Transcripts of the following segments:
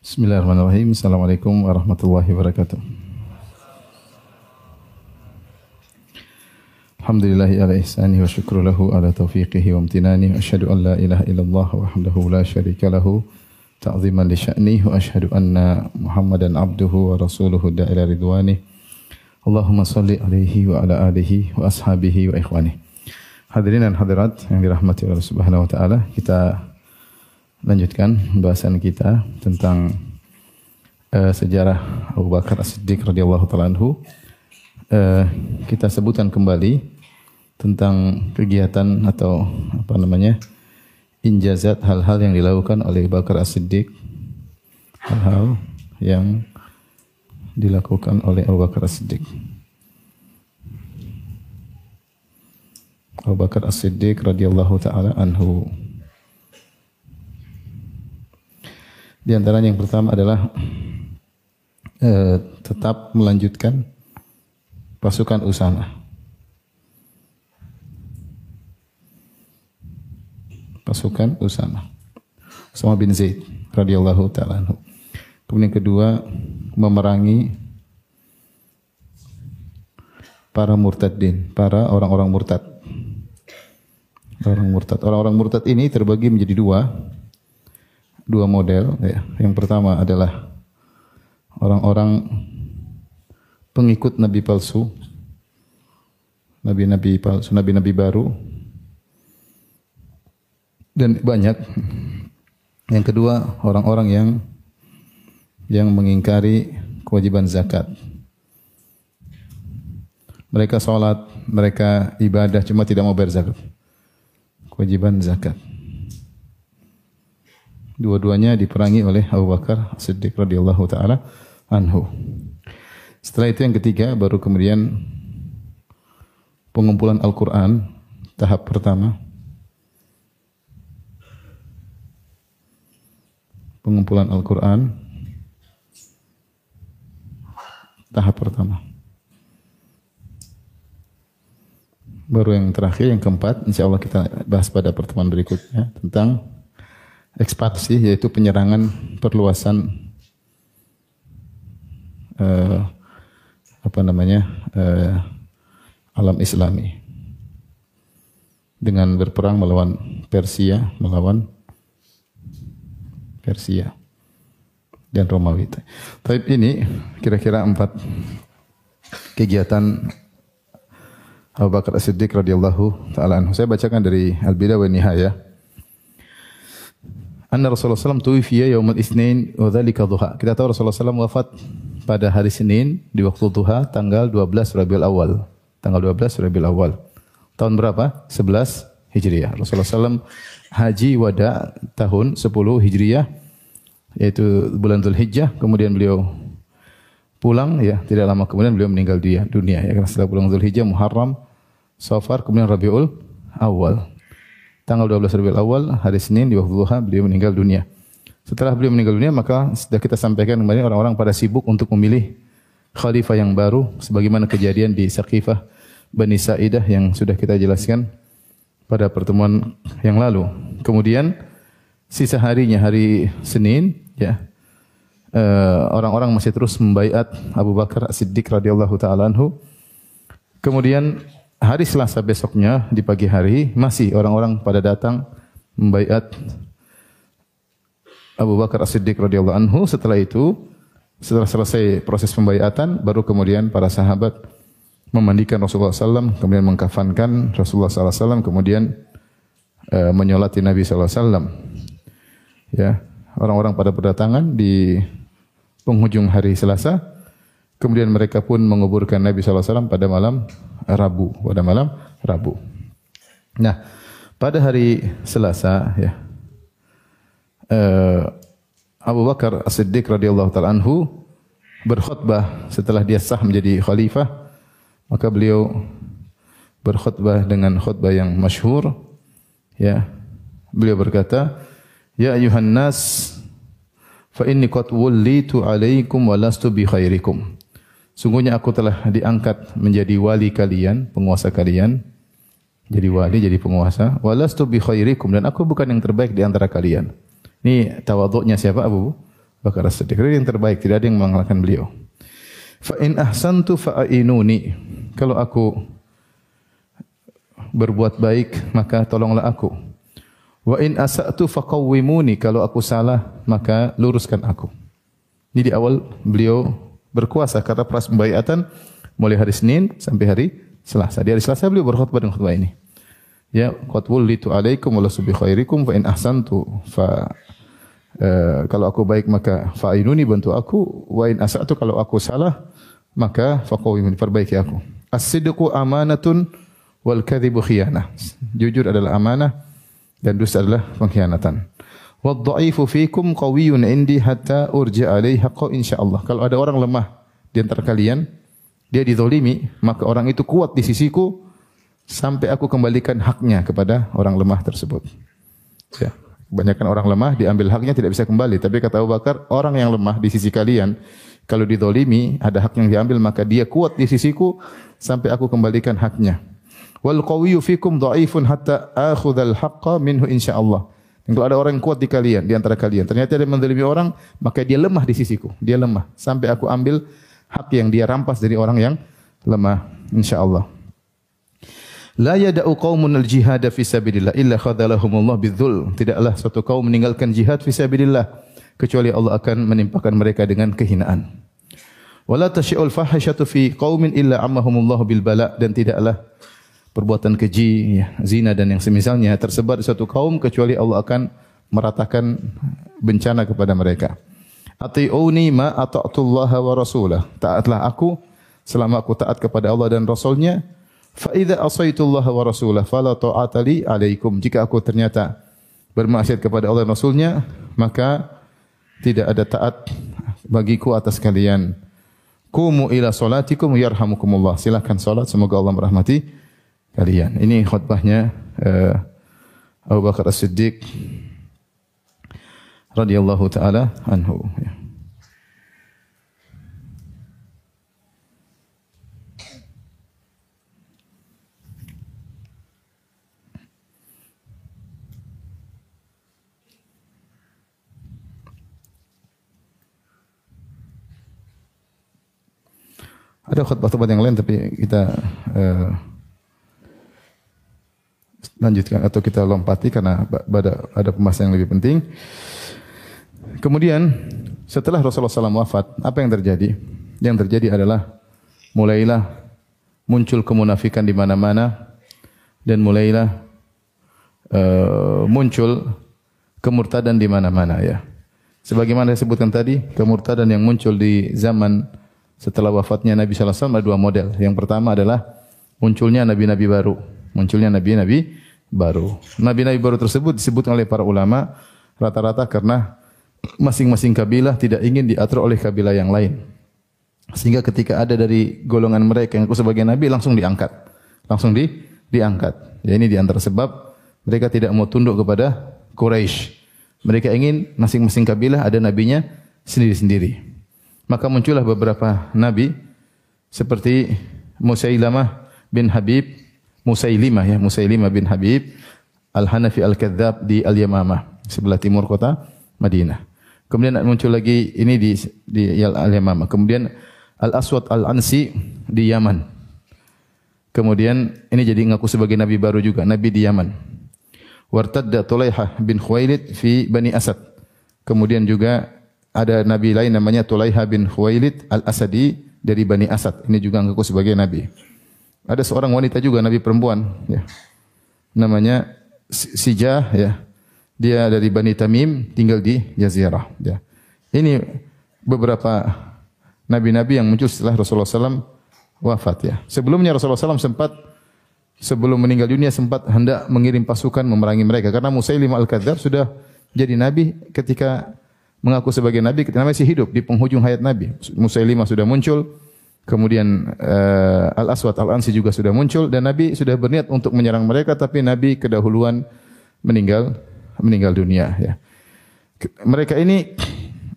Bismillahirrahmanirrahim. Assalamualaikum warahmatullahi wabarakatuh. Alhamdulillahi ala ihsani wa syukru lahu ala taufiqihi wa amtinani. Asyhadu an la ilaha illallah wahdahu la syarika lahu ta'ziman li sya'ni wa asyhadu anna Muhammadan abduhu wa rasuluhu da'ila ridwani. Allahumma salli alaihi wa ala alihi wa ashabihi wa ikhwani. Hadirin dan hadirat yang dirahmati Allah Subhanahu wa taala, kita lanjutkan pembahasan kita tentang uh, sejarah Abu Bakar As-Siddiq radhiyallahu taala anhu. Uh, kita sebutkan kembali tentang kegiatan atau apa namanya? injazat hal-hal yang dilakukan oleh Bakar As-Siddiq hal-hal yang dilakukan oleh Abu Bakar As-Siddiq. Abu Bakar As-Siddiq radhiyallahu taala anhu. Di antaranya yang pertama adalah eh, tetap melanjutkan pasukan Usama. Pasukan Usama. Usama bin Zaid radhiyallahu taala anhu. Kemudian kedua memerangi para murtadin, para orang-orang murtad. Orang murtad. Orang-orang murtad ini terbagi menjadi dua. Dua model. Ya. Yang pertama adalah orang-orang pengikut nabi palsu. Nabi-nabi palsu, nabi-nabi baru. Dan banyak. Yang kedua, orang-orang yang yang mengingkari kewajiban zakat. Mereka sholat, mereka ibadah, cuma tidak mau bayar zakat. Kewajiban zakat. Dua-duanya diperangi oleh Abu Bakar Siddiq radhiyallahu taala anhu. Setelah itu yang ketiga baru kemudian pengumpulan Al-Qur'an tahap pertama. Pengumpulan Al-Qur'an tahap pertama. Baru yang terakhir, yang keempat, insya Allah kita bahas pada pertemuan berikutnya tentang ekspansi, yaitu penyerangan perluasan uh, apa namanya uh, alam Islami dengan berperang melawan Persia, melawan Persia dan Romawi. Tapi ini kira-kira empat kegiatan Abu Bakar As-Siddiq radhiyallahu taala anhu. Saya bacakan dari Al-Bidah Nihayah. Anna Rasulullah SAW tuwifiya yaumul isnin wa dhalika duha. Kita tahu Rasulullah SAW wafat pada hari Senin di waktu duha tanggal 12 Rabiul Awal. Tanggal 12 Rabiul Awal. Tahun berapa? 11 Hijriah. Rasulullah SAW haji wada tahun 10 Hijriah yaitu bulan Zulhijjah kemudian beliau pulang ya tidak lama kemudian beliau meninggal dia dunia ya karena setelah pulang Zulhijjah Muharram Safar kemudian Rabiul Awal tanggal 12 Rabiul Awal hari Senin di waktu duha beliau meninggal dunia setelah beliau meninggal dunia maka sudah kita sampaikan kembali orang-orang pada sibuk untuk memilih khalifah yang baru sebagaimana kejadian di Saqifah Bani Sa'idah yang sudah kita jelaskan pada pertemuan yang lalu kemudian sisa harinya hari Senin ya eh, orang-orang uh, masih terus membaiat Abu Bakar As-Siddiq radhiyallahu taala anhu. Kemudian hari Selasa besoknya di pagi hari masih orang-orang pada datang membaiat Abu Bakar As-Siddiq radhiyallahu anhu. Setelah itu setelah selesai proses pembaiatan baru kemudian para sahabat memandikan Rasulullah SAW, kemudian mengkafankan Rasulullah SAW, kemudian uh, menyolati Nabi SAW ya orang-orang pada berdatangan di penghujung hari Selasa kemudian mereka pun menguburkan Nabi SAW pada malam Rabu. Pada malam Rabu. Nah pada hari Selasa ya eh, Abu Bakar As-Siddiq radhiyallahu taala anhu berkhutbah setelah dia sah menjadi khalifah. Maka beliau berkhutbah dengan khutbah yang masyhur ya. Beliau berkata Ya ayuhan nas fa inni qad wallitu alaikum wa lastu bi khairikum. Sungguhnya aku telah diangkat menjadi wali kalian, penguasa kalian. Jadi wali, jadi penguasa. Wa lastu bi khairikum dan aku bukan yang terbaik di antara kalian. Ini tawaduknya siapa Abu Bakar As-Siddiq. Yang terbaik, tidak ada yang mengalahkan beliau. Fa in ahsantu fa'inuni. Kalau aku berbuat baik, maka tolonglah aku. Wa in asa'tu faqawwimuni. Kalau aku salah, maka luruskan aku. Ini di awal beliau berkuasa karena pras pembayatan mulai hari Senin sampai hari Selasa. Di hari Selasa beliau berkhutbah dengan khutbah ini. Ya, qad wullitu alaikum wa lasu bi khairikum fa in ahsantu fa uh, kalau aku baik maka fa'inuni bantu aku wa in asatu kalau aku salah maka faqawimuni perbaiki aku. As-sidqu amanatun wal kadhibu khiyanah. Jujur adalah amanah dan dusta adalah pengkhianatan. Wad dha'ifu fikum qawiyyun indi hatta urja alaihi haqqa insyaallah. Kalau ada orang lemah di antara kalian, dia dizalimi, maka orang itu kuat di sisiku sampai aku kembalikan haknya kepada orang lemah tersebut. Ya. Kebanyakan orang lemah diambil haknya tidak bisa kembali. Tapi kata Abu Bakar, orang yang lemah di sisi kalian, kalau didolimi, ada hak yang diambil, maka dia kuat di sisiku sampai aku kembalikan haknya. Wal qawiyyu fikum dha'ifun hatta akhudhal haqqa minhu insyaallah. Kalau ada orang yang kuat di kalian, di antara kalian, ternyata dia mendolimi orang, maka dia lemah di sisiku. Dia lemah. Sampai aku ambil hak yang dia rampas dari orang yang lemah. InsyaAllah. La yada'u qaumun al-jihad fi illa khadalahumullah bidzul. Tidaklah suatu kaum meninggalkan jihad fi kecuali Allah akan menimpakan mereka dengan kehinaan. Wala fi qaumin illa ammahumullah dan tidaklah perbuatan keji, ya, zina dan yang semisalnya tersebar di suatu kaum kecuali Allah akan meratakan bencana kepada mereka. Ati'uni ma ata'tullaha wa rasulah. Taatlah aku selama aku taat kepada Allah dan Rasulnya Fa idza asaitullah wa rasulah fala ta'ata alaikum. Jika aku ternyata bermaksiat kepada Allah dan Rasulnya, maka tidak ada taat bagiku atas kalian. Kumu ila salatikum yarhamukumullah. Silakan salat semoga Allah merahmati kalian. Ini khutbahnya uh, Abu Bakar As-Siddiq radhiyallahu taala anhu. Ada khutbah-khutbah yang lain tapi kita uh, lanjutkan atau kita lompati karena ada ada pembahasan yang lebih penting. Kemudian setelah Rasulullah SAW wafat, apa yang terjadi? Yang terjadi adalah mulailah muncul kemunafikan di mana-mana dan mulailah uh, muncul kemurtadan di mana-mana ya. Sebagaimana disebutkan tadi, kemurtadan yang muncul di zaman setelah wafatnya Nabi wasallam ada dua model. Yang pertama adalah munculnya nabi-nabi baru, munculnya nabi-nabi baru. Nabi-nabi baru tersebut disebut oleh para ulama rata-rata karena masing-masing kabilah tidak ingin diatur oleh kabilah yang lain. Sehingga ketika ada dari golongan mereka yang aku sebagai nabi langsung diangkat. Langsung di diangkat. Ya ini di antara sebab mereka tidak mau tunduk kepada Quraisy. Mereka ingin masing-masing kabilah ada nabinya sendiri-sendiri. Maka muncullah beberapa nabi seperti Musailamah bin Habib, Musailimah ya, Musailimah bin Habib, Al-Hanafi Al-Kadzab di Al-Yamamah, sebelah timur kota Madinah. Kemudian muncul lagi ini di di Al-Yamamah. Kemudian Al-Aswad Al-Ansi di Yaman. Kemudian ini jadi ngaku sebagai nabi baru juga, nabi di Yaman. Wartadda Tulaihah bin Khuwailid fi Bani Asad. Kemudian juga ada nabi lain namanya Tulaiha bin Khuwailid Al-Asadi dari Bani Asad. Ini juga ngaku sebagai nabi. Ada seorang wanita juga nabi perempuan ya. Namanya Sijah ya. Dia dari Bani Tamim tinggal di Jazirah ya. Ini beberapa nabi-nabi yang muncul setelah Rasulullah SAW wafat ya. Sebelumnya Rasulullah SAW sempat sebelum meninggal dunia sempat hendak mengirim pasukan memerangi mereka karena Musailimah al-Kadzab sudah jadi nabi ketika mengaku sebagai nabi ketika masih hidup di penghujung hayat Nabi. Musailimah sudah muncul, kemudian uh, Al-Aswad Al-Ansi juga sudah muncul dan Nabi sudah berniat untuk menyerang mereka tapi Nabi kedahuluan meninggal meninggal dunia ya. Mereka ini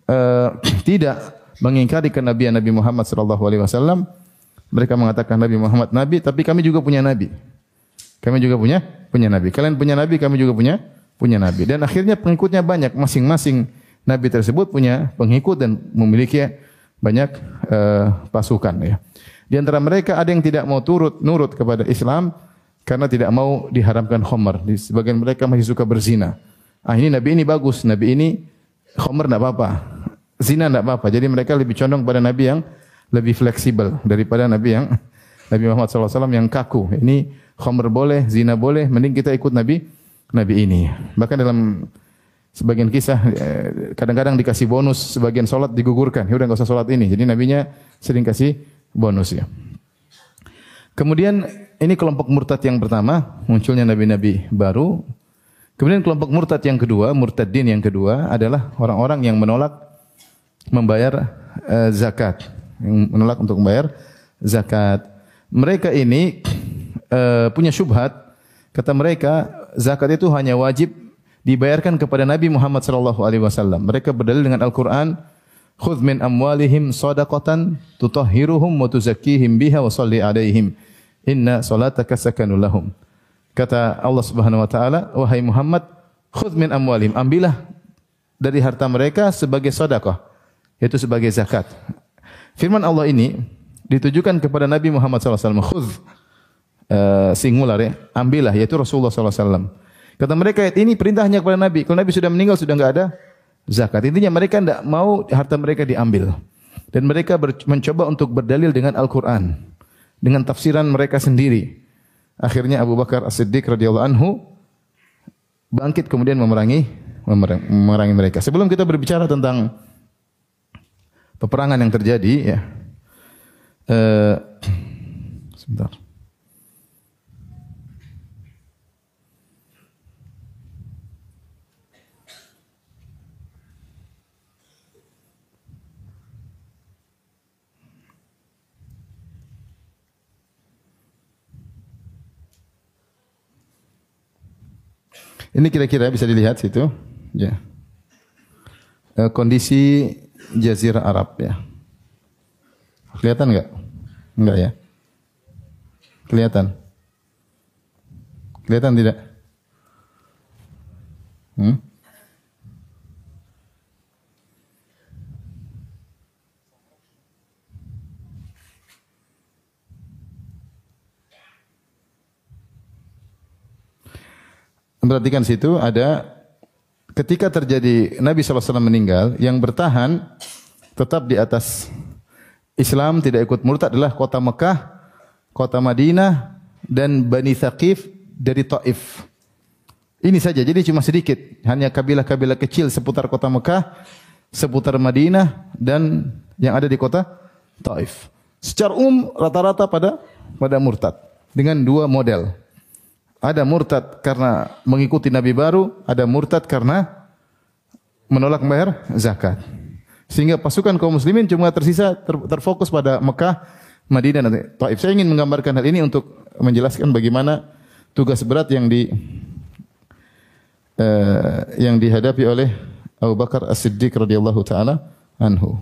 uh, tidak mengingkari kenabian Nabi Muhammad sallallahu alaihi wasallam. Mereka mengatakan Nabi Muhammad nabi, tapi kami juga punya nabi. Kami juga punya punya nabi. Kalian punya nabi, kami juga punya punya nabi. Dan akhirnya pengikutnya banyak masing-masing Nabi tersebut punya pengikut dan memiliki banyak uh, pasukan ya. Di antara mereka ada yang tidak mau turut nurut kepada Islam karena tidak mau diharamkan khamar. Di sebagian mereka masih suka berzina. Ah ini Nabi ini bagus, Nabi ini khamar tidak apa-apa. Zina tidak apa-apa. Jadi mereka lebih condong pada Nabi yang lebih fleksibel daripada Nabi yang Nabi Muhammad SAW yang kaku. Ini khamar boleh, zina boleh, mending kita ikut Nabi Nabi ini. Bahkan dalam sebagian kisah eh, kadang-kadang dikasih bonus sebagian sholat digugurkan. Ya udah nggak usah sholat ini. Jadi nabinya sering kasih bonus ya. Kemudian ini kelompok murtad yang pertama, munculnya nabi-nabi baru. Kemudian kelompok murtad yang kedua, murtadin yang kedua adalah orang-orang yang menolak membayar uh, zakat, yang menolak untuk membayar zakat. Mereka ini uh, punya syubhat, kata mereka zakat itu hanya wajib dibayarkan kepada Nabi Muhammad sallallahu alaihi wasallam. Mereka berdalil dengan Al-Qur'an Khudh min amwalihim sadaqatan tutahhiruhum wa tuzakkihim biha wa salli alaihim. Inna salataka sakanul lahum. Kata Allah Subhanahu wa taala, wahai Muhammad, khudh min amwalihim, ambillah dari harta mereka sebagai sedekah, yaitu sebagai zakat. Firman Allah ini ditujukan kepada Nabi Muhammad SAW. Khudh uh, singular ya, ambillah yaitu Rasulullah SAW. Kata mereka ini perintahnya kepada Nabi. Kalau Nabi sudah meninggal sudah enggak ada zakat. Intinya mereka tidak mau harta mereka diambil. Dan mereka mencoba untuk berdalil dengan Al-Quran. Dengan tafsiran mereka sendiri. Akhirnya Abu Bakar As-Siddiq radhiyallahu anhu bangkit kemudian memerangi memerangi mereka. Sebelum kita berbicara tentang peperangan yang terjadi ya. Uh, sebentar. Ini kira-kira bisa dilihat situ, ya. E, kondisi Jazirah Arab ya. Kelihatan enggak? Enggak ya? Kelihatan? Kelihatan tidak? Hmm? Perhatikan situ ada ketika terjadi Nabi SAW meninggal, yang bertahan tetap di atas Islam tidak ikut murtad adalah kota Mekah, kota Madinah dan Bani Thaqif dari Taif. Ini saja, jadi cuma sedikit, hanya kabilah-kabilah kecil seputar kota Mekah, seputar Madinah dan yang ada di kota Taif. Secara umum rata-rata pada pada murtad dengan dua model. Ada murtad karena mengikuti nabi baru, ada murtad karena menolak membayar zakat. Sehingga pasukan kaum muslimin cuma tersisa ter, terfokus pada Mekah, Madinah dan Taif. Saya ingin menggambarkan hal ini untuk menjelaskan bagaimana tugas berat yang di uh, yang dihadapi oleh Abu Bakar As-Siddiq radhiyallahu taala anhu.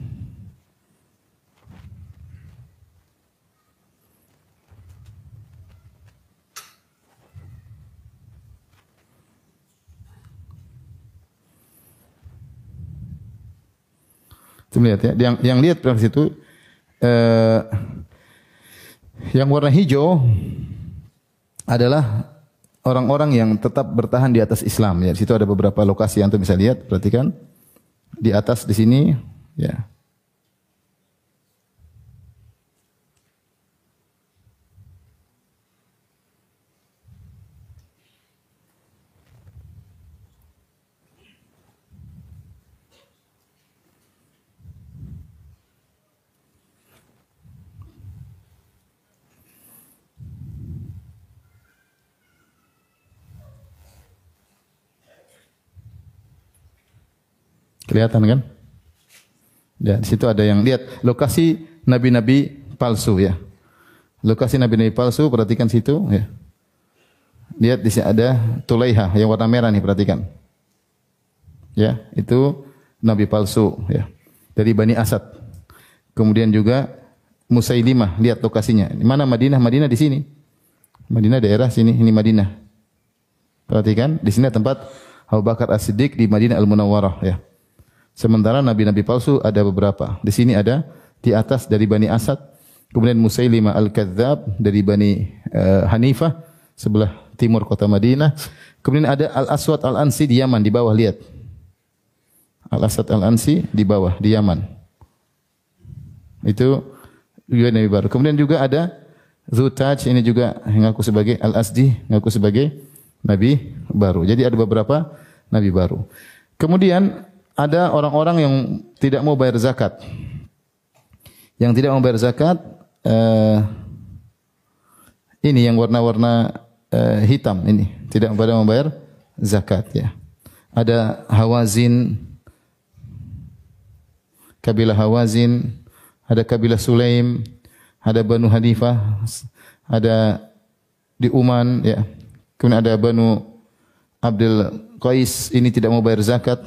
Itu lihat ya. Yang yang lihat di situ eh, yang warna hijau adalah orang-orang yang tetap bertahan di atas Islam ya. Di situ ada beberapa lokasi yang antum bisa lihat, perhatikan. Di atas di sini ya. Kelihatan kan? Ya, di situ ada yang lihat lokasi nabi-nabi palsu ya. Lokasi nabi-nabi palsu perhatikan situ ya. Lihat di sini ada Tulaiha yang warna merah nih perhatikan. Ya, itu nabi palsu ya. Dari Bani Asad. Kemudian juga Musailimah, lihat lokasinya. Di mana Madinah? Madinah di sini. Madinah daerah sini, ini Madinah. Perhatikan, di sini tempat Abu Bakar As-Siddiq di Madinah Al-Munawwarah ya. Sementara nabi-nabi palsu ada beberapa. Di sini ada di atas dari Bani Asad, kemudian Musailimah Al-Kadzab dari Bani uh, Hanifah sebelah timur kota Madinah. Kemudian ada Al-Aswad Al-Ansi di Yaman di bawah lihat. Al-Aswad Al-Ansi di bawah di Yaman. Itu juga nabi baru. Kemudian juga ada Zutaj ini juga mengaku sebagai Al-Asdi, mengaku sebagai nabi baru. Jadi ada beberapa nabi baru. Kemudian ada orang-orang yang tidak mau bayar zakat. Yang tidak mau bayar zakat uh, ini yang warna-warna uh, hitam ini tidak pada membayar zakat ya. Ada Hawazin kabilah Hawazin, ada kabilah Sulaim, ada Banu Hanifah, ada di Uman ya. Kemudian ada Banu Abdul Qais ini tidak mau bayar zakat.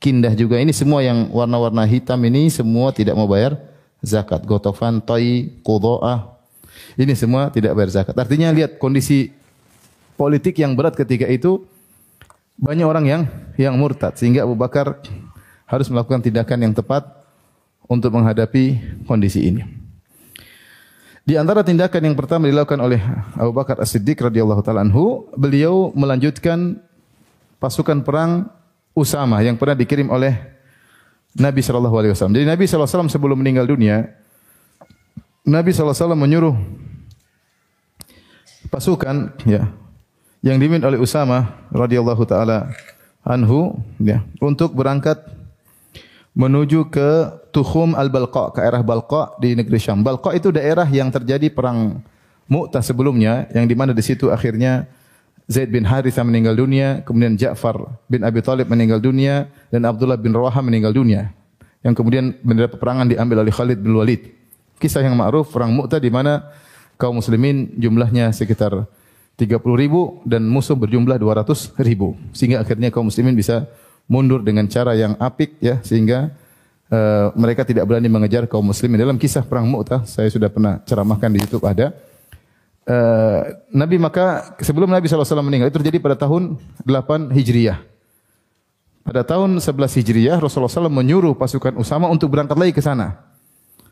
Kindah juga ini semua yang warna-warna hitam ini semua tidak mau bayar zakat. Gotofan, Toy, Qudoah. Ini semua tidak bayar zakat. Artinya lihat kondisi politik yang berat ketika itu banyak orang yang yang murtad sehingga Abu Bakar harus melakukan tindakan yang tepat untuk menghadapi kondisi ini. Di antara tindakan yang pertama dilakukan oleh Abu Bakar As-Siddiq radhiyallahu taala anhu, beliau melanjutkan pasukan perang Usama yang pernah dikirim oleh Nabi sallallahu alaihi wasallam. Jadi Nabi sallallahu alaihi wasallam sebelum meninggal dunia Nabi sallallahu alaihi wasallam menyuruh pasukan ya yang dipimpin oleh Usama radhiyallahu taala anhu ya untuk berangkat menuju ke Tuhum al-Balqa ke arah Balqa di negeri Syam. Balqa itu daerah yang terjadi perang Mu'tah sebelumnya yang di mana di situ akhirnya Zaid bin Harithah meninggal dunia, kemudian Ja'far bin Abi Thalib meninggal dunia dan Abdullah bin Rawaha meninggal dunia. Yang kemudian bendera peperangan diambil oleh Khalid bin Walid. Kisah yang ma'ruf perang Mu'tah di mana kaum muslimin jumlahnya sekitar 30 ribu dan musuh berjumlah 200 ribu. Sehingga akhirnya kaum muslimin bisa mundur dengan cara yang apik ya sehingga uh, mereka tidak berani mengejar kaum muslimin. Dalam kisah perang Mu'tah saya sudah pernah ceramahkan di YouTube ada uh, Nabi maka sebelum Nabi SAW meninggal itu terjadi pada tahun 8 Hijriyah. Pada tahun 11 Hijriyah Rasulullah SAW menyuruh pasukan Usama untuk berangkat lagi ke sana.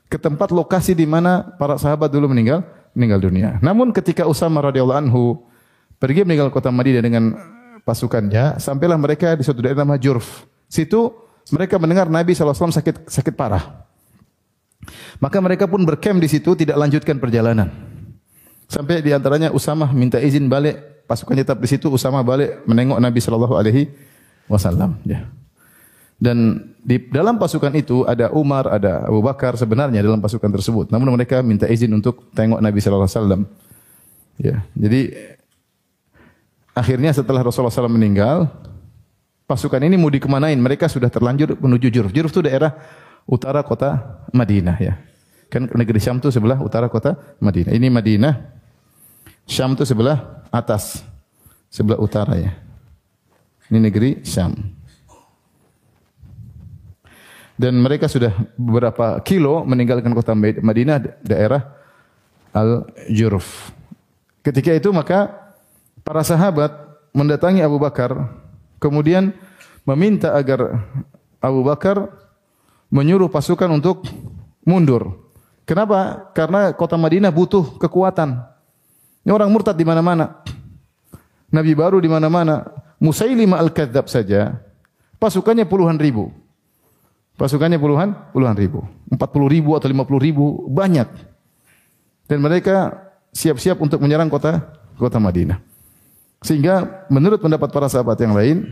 Ke tempat lokasi di mana para sahabat dulu meninggal meninggal dunia. Namun ketika Usama radhiyallahu anhu pergi meninggal kota Madinah dengan pasukannya, sampailah mereka di suatu daerah namanya Jurf. Situ mereka mendengar Nabi SAW sakit sakit parah. Maka mereka pun berkem di situ tidak lanjutkan perjalanan. Sampai di antaranya Usama minta izin balik, pasukannya tetap di situ, Usama balik menengok Nabi sallallahu alaihi wasallam, ya. Dan di dalam pasukan itu ada Umar, ada Abu Bakar sebenarnya dalam pasukan tersebut. Namun mereka minta izin untuk tengok Nabi sallallahu alaihi wasallam. Ya. Jadi akhirnya setelah Rasulullah SAW meninggal, pasukan ini mau dikemanain? Mereka sudah terlanjur menuju Juruf. Juruf itu daerah utara kota Madinah ya. Kan negeri Syam itu sebelah utara kota Madinah. Ini Madinah, Syam itu sebelah atas, sebelah utara ya. Ini negeri Syam. Dan mereka sudah beberapa kilo meninggalkan kota Madinah daerah Al-Jurf. Ketika itu maka para sahabat mendatangi Abu Bakar kemudian meminta agar Abu Bakar menyuruh pasukan untuk mundur. Kenapa? Karena kota Madinah butuh kekuatan. Ini orang murtad di mana-mana. Nabi baru di mana-mana. Musailimah al-Kadzab saja pasukannya puluhan ribu. Pasukannya puluhan puluhan ribu. 40 ribu atau 50 ribu banyak. Dan mereka siap-siap untuk menyerang kota kota Madinah. Sehingga menurut pendapat para sahabat yang lain,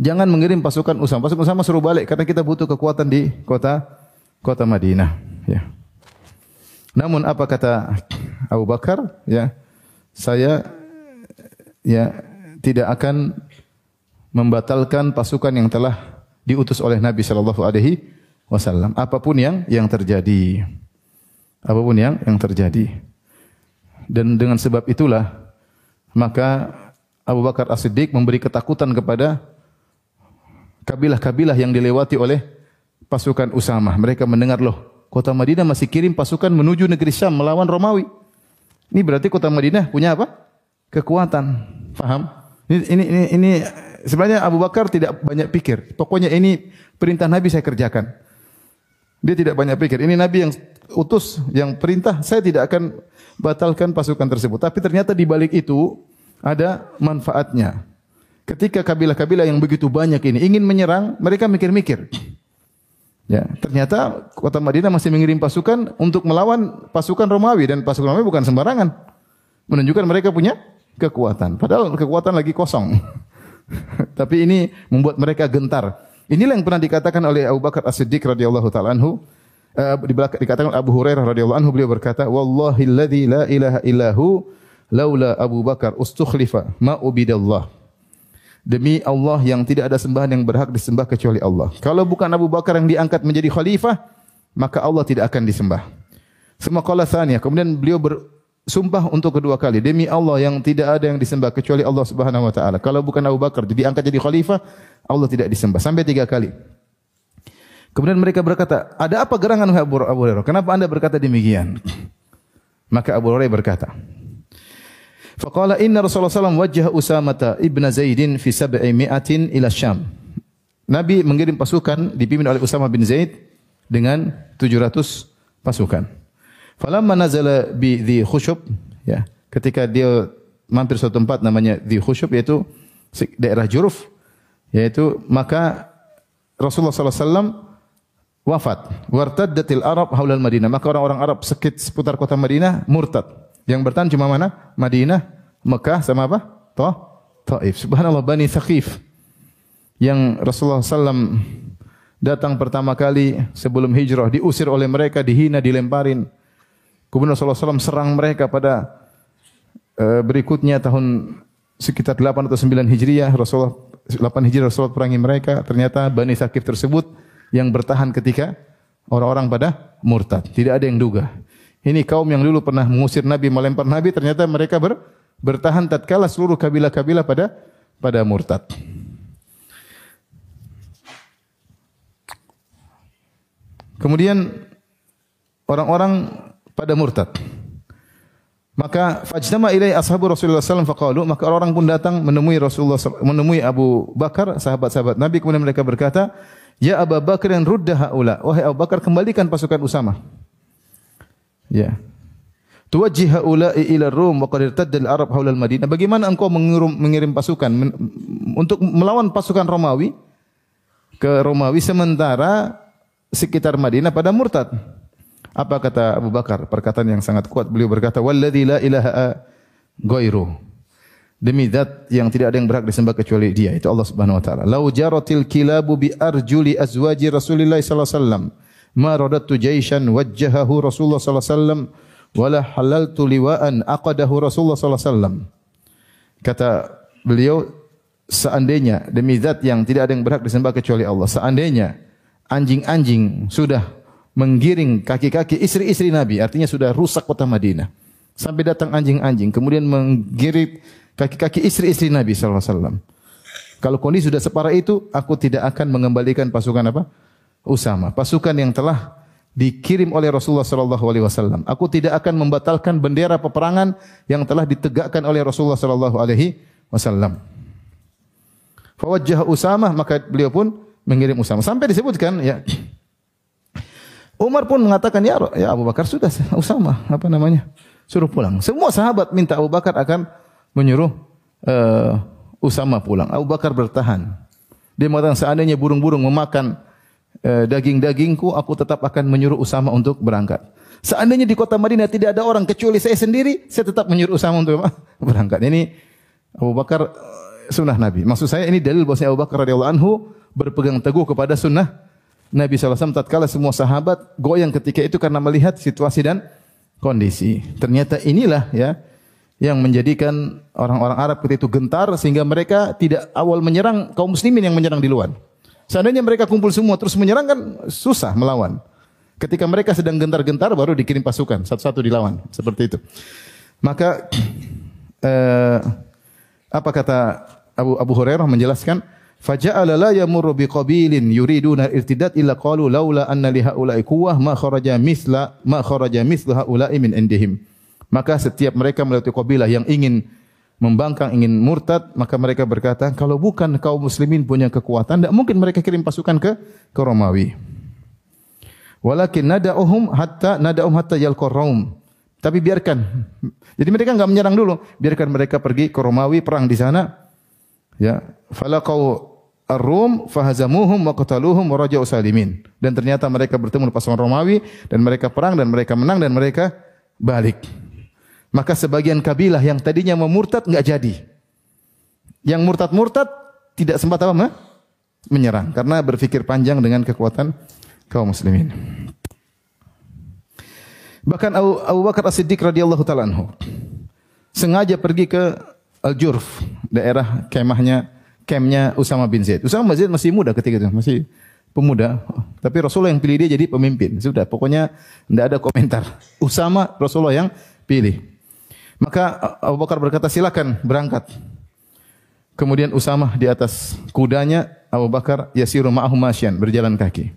jangan mengirim pasukan Usama. Pasukan Usama suruh balik karena kita butuh kekuatan di kota kota Madinah. Ya. Namun apa kata Abu Bakar? Ya, saya ya tidak akan membatalkan pasukan yang telah diutus oleh Nabi Shallallahu Alaihi Wasallam. Apa pun yang yang terjadi, apa pun yang yang terjadi. Dan dengan sebab itulah maka Abu Bakar As-Siddiq memberi ketakutan kepada kabilah-kabilah yang dilewati oleh pasukan Usamah. Mereka mendengar loh, kota Madinah masih kirim pasukan menuju negeri Syam melawan Romawi. Ini berarti kota Madinah punya apa? Kekuatan. Faham? Ini ini ini, ini sebenarnya Abu Bakar tidak banyak pikir. Pokoknya ini perintah Nabi saya kerjakan. Dia tidak banyak pikir. Ini Nabi yang utus, yang perintah, saya tidak akan batalkan pasukan tersebut. Tapi ternyata di balik itu ada manfaatnya. Ketika kabilah-kabilah yang begitu banyak ini ingin menyerang, mereka mikir-mikir. Ya, ternyata kota Madinah masih mengirim pasukan untuk melawan pasukan Romawi dan pasukan Romawi bukan sembarangan. Menunjukkan mereka punya kekuatan. Padahal kekuatan lagi kosong. Tapi ini membuat mereka gentar. Inilah yang pernah dikatakan oleh Abu Bakar As-Siddiq radhiyallahu taala anhu. Uh, dikatakan Abu Hurairah radhiyallahu anhu beliau berkata, "Wallahi alladzi la ilaha illahu laula Abu Bakar ustukhlifa ma ubidallah." Demi Allah yang tidak ada sembahan yang berhak disembah kecuali Allah. Kalau bukan Abu Bakar yang diangkat menjadi khalifah, maka Allah tidak akan disembah. Semua qala tsaniyah. Kemudian beliau bersumpah untuk kedua kali. Demi Allah yang tidak ada yang disembah kecuali Allah Subhanahu wa taala. Kalau bukan Abu Bakar diangkat jadi khalifah, Allah tidak disembah. Sampai tiga kali. Kemudian mereka berkata, ada apa gerangan Abu Hurairah? Kenapa anda berkata demikian? Maka Abu Hurairah berkata, Faqala inna Rasulullah SAW wajah Usamata ibn Zaidin fi sab'i mi'atin ila Syam. Nabi mengirim pasukan dipimpin oleh Usama bin Zaid dengan 700 pasukan. Falamma nazala bi dhi khusyub ya, ketika dia mampir suatu tempat namanya dhi khusyub yaitu daerah Juruf yaitu maka Rasulullah SAW wafat. Wartaddatil Arab haulal Madinah. Maka orang-orang Arab sekit seputar kota Madinah murtad. Yang bertahan cuma mana? Madinah, Mekah sama apa? Toh, Taif. Subhanallah Bani Thaqif. Yang Rasulullah SAW datang pertama kali sebelum hijrah, diusir oleh mereka, dihina, dilemparin. Kemudian Rasulullah SAW serang mereka pada uh, berikutnya tahun sekitar 8 atau 9 Hijriah, Rasulullah 8 Hijriah Rasulullah perangi mereka. Ternyata Bani Thaqif tersebut yang bertahan ketika orang-orang pada murtad. Tidak ada yang duga. Ini kaum yang dulu pernah mengusir Nabi, melempar Nabi, ternyata mereka ber, bertahan tatkala seluruh kabilah-kabilah pada pada murtad. Kemudian orang-orang pada murtad. Maka fajtama ilai ashabu Rasulullah SAW faqalu maka orang-orang pun datang menemui Rasulullah menemui Abu Bakar sahabat-sahabat Nabi kemudian mereka berkata ya Abu Bakar yang rudda haula wahai Abu Bakar kembalikan pasukan Usama Ya. Tuwajjih haula'i ila Rum wa qad irtadda al-Arab haula al-Madinah. Bagaimana engkau mengirim, mengirim pasukan men, untuk melawan pasukan Romawi ke Romawi sementara sekitar Madinah pada murtad? Apa kata Abu Bakar? Perkataan yang sangat kuat. Beliau berkata, "Walladzi la ilaha ghairu." Demi zat yang tidak ada yang berhak disembah kecuali Dia, itu Allah Subhanahu wa taala. Lau jaratil kilabu bi arjuli azwaji Rasulillah sallallahu alaihi wasallam ma radadtu jaishan wajjahahu Rasulullah sallallahu alaihi wasallam wala halaltu liwa'an aqadahu Rasulullah sallallahu alaihi wasallam. Kata beliau seandainya demi zat yang tidak ada yang berhak disembah kecuali Allah, seandainya anjing-anjing sudah menggiring kaki-kaki istri-istri Nabi, artinya sudah rusak kota Madinah. Sampai datang anjing-anjing, kemudian menggiring kaki-kaki istri-istri Nabi sallallahu alaihi wasallam. Kalau kondisi sudah separah itu, aku tidak akan mengembalikan pasukan apa? Usama, pasukan yang telah dikirim oleh Rasulullah sallallahu alaihi wasallam. Aku tidak akan membatalkan bendera peperangan yang telah ditegakkan oleh Rasulullah sallallahu alaihi wasallam. Fawajjah Usama maka beliau pun mengirim Usama. Sampai disebutkan ya Umar pun mengatakan ya, ya Abu Bakar sudah Usama apa namanya? Suruh pulang. Semua sahabat minta Abu Bakar akan menyuruh uh, Usama pulang. Abu Bakar bertahan. Dia mengatakan seandainya burung-burung memakan daging-dagingku, aku tetap akan menyuruh Usama untuk berangkat. Seandainya di kota Madinah tidak ada orang kecuali saya sendiri, saya tetap menyuruh Usama untuk berangkat. Ini Abu Bakar eh, sunnah Nabi. Maksud saya ini dalil bahwasanya Abu Bakar radhiyallahu anhu berpegang teguh kepada sunnah Nabi SAW tatkala semua sahabat goyang ketika itu karena melihat situasi dan kondisi. Ternyata inilah ya yang menjadikan orang-orang Arab ketika itu gentar sehingga mereka tidak awal menyerang kaum muslimin yang menyerang di luar. Seandainya mereka kumpul semua terus menyerang kan susah melawan. Ketika mereka sedang gentar-gentar baru dikirim pasukan satu-satu dilawan seperti itu. Maka eh, apa kata Abu Abu Hurairah menjelaskan faja'ala la yamurru biqabilin yuriduna irtidad illa qalu laula anna li haula'i quwwah ma kharaja misla ma kharaja misla haula'i min indihim. Maka setiap mereka melewati kabilah yang ingin membangkang ingin murtad, maka mereka berkata, kalau bukan kaum muslimin punya kekuatan, tidak mungkin mereka kirim pasukan ke ke Romawi. Walakin nada'uhum hatta nada'um hatta yalqar Raum. Tapi biarkan. Jadi mereka enggak menyerang dulu, biarkan mereka pergi ke Romawi perang di sana. Ya, falaqau Ar-Rum fahazamuhum wa qataluhum wa raja'u salimin. Dan ternyata mereka bertemu pasukan Romawi dan mereka perang dan mereka menang dan mereka balik. Maka sebagian kabilah yang tadinya memurtad enggak jadi. Yang murtad-murtad tidak sempat apa? menyerang karena berpikir panjang dengan kekuatan kaum muslimin. Bahkan Abu, Abu Bakar As-Siddiq radhiyallahu taala anhu sengaja pergi ke Al-Jurf, daerah kemahnya kemnya Usama bin Zaid. Usama bin Zaid masih muda ketika itu, masih pemuda. Tapi Rasulullah yang pilih dia jadi pemimpin. Sudah, pokoknya tidak ada komentar. Usama Rasulullah yang pilih. Maka Abu Bakar berkata, silakan berangkat. Kemudian Usama di atas kudanya, Abu Bakar yasiru ma'ahu berjalan kaki.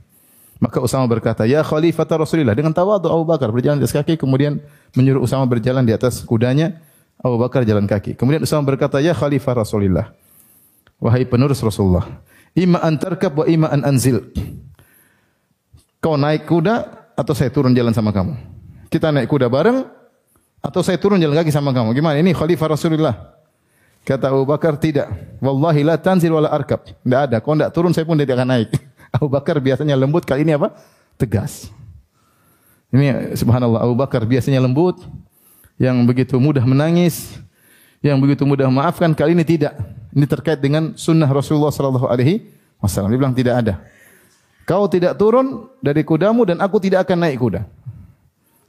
Maka Usama berkata, "Ya Khalifah Rasulullah." Dengan tawadhu Abu Bakar berjalan di atas kaki, kemudian menyuruh Usama berjalan di atas kudanya, Abu Bakar jalan kaki. Kemudian Usama berkata, "Ya Khalifah Rasulullah." Wahai penerus Rasulullah, "Ima an tarkab wa ima an anzil." Kau naik kuda atau saya turun jalan sama kamu? Kita naik kuda bareng atau saya turun jalan kaki sama kamu? Gimana? Ini Khalifah Rasulullah. Kata Abu Bakar, tidak. Wallahi la tanzil wala arkab. Tidak ada. Kau tidak turun, saya pun tidak akan naik. Abu Bakar biasanya lembut, kali ini apa? Tegas. Ini subhanallah Abu Bakar biasanya lembut, yang begitu mudah menangis, yang begitu mudah memaafkan, kali ini tidak. Ini terkait dengan sunnah Rasulullah sallallahu alaihi wasallam. Dia bilang tidak ada. Kau tidak turun dari kudamu dan aku tidak akan naik kuda.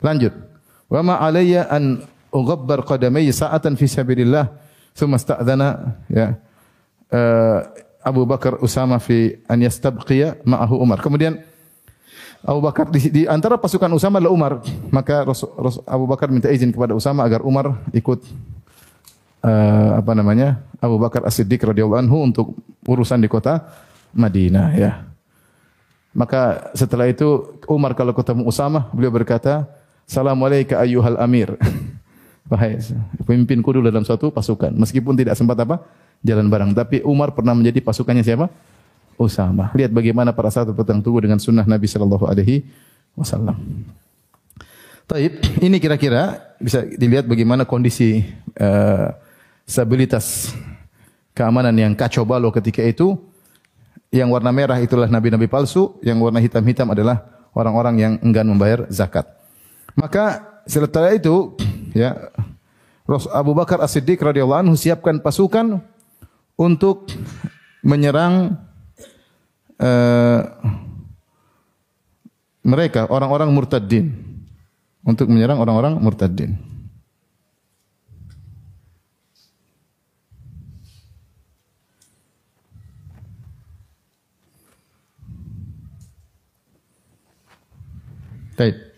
Lanjut. Wa ma alayya an ughabbar qadamai sa'atan fi sabilillah thumma sta'dhana ya. Uh, Abu Bakar Usama fi an yastabqiya ma'ahu Umar. Kemudian Abu Bakar di, di antara pasukan Usama adalah Umar. Maka Rasul, Rasul, Abu Bakar minta izin kepada Usama agar Umar ikut uh, apa namanya? Abu Bakar As-Siddiq radhiyallahu anhu untuk urusan di kota Madinah ya. Maka setelah itu Umar kalau ketemu Usama beliau berkata, "Assalamualaikum ayyuhal amir." Wahai pemimpinku dulu dalam suatu pasukan meskipun tidak sempat apa? jalan bareng. Tapi Umar pernah menjadi pasukannya siapa? Usama. Lihat bagaimana para sahabat berpegang teguh dengan sunnah Nabi Shallallahu Alaihi Wasallam. Taib, ini kira-kira bisa dilihat bagaimana kondisi uh, stabilitas keamanan yang kacau balau ketika itu. Yang warna merah itulah nabi-nabi palsu, yang warna hitam-hitam adalah orang-orang yang enggan membayar zakat. Maka setelah itu, ya Abu Bakar As-Siddiq radhiyallahu anhu siapkan pasukan untuk menyerang uh, mereka orang-orang murtadin untuk menyerang orang-orang murtadin. Baik.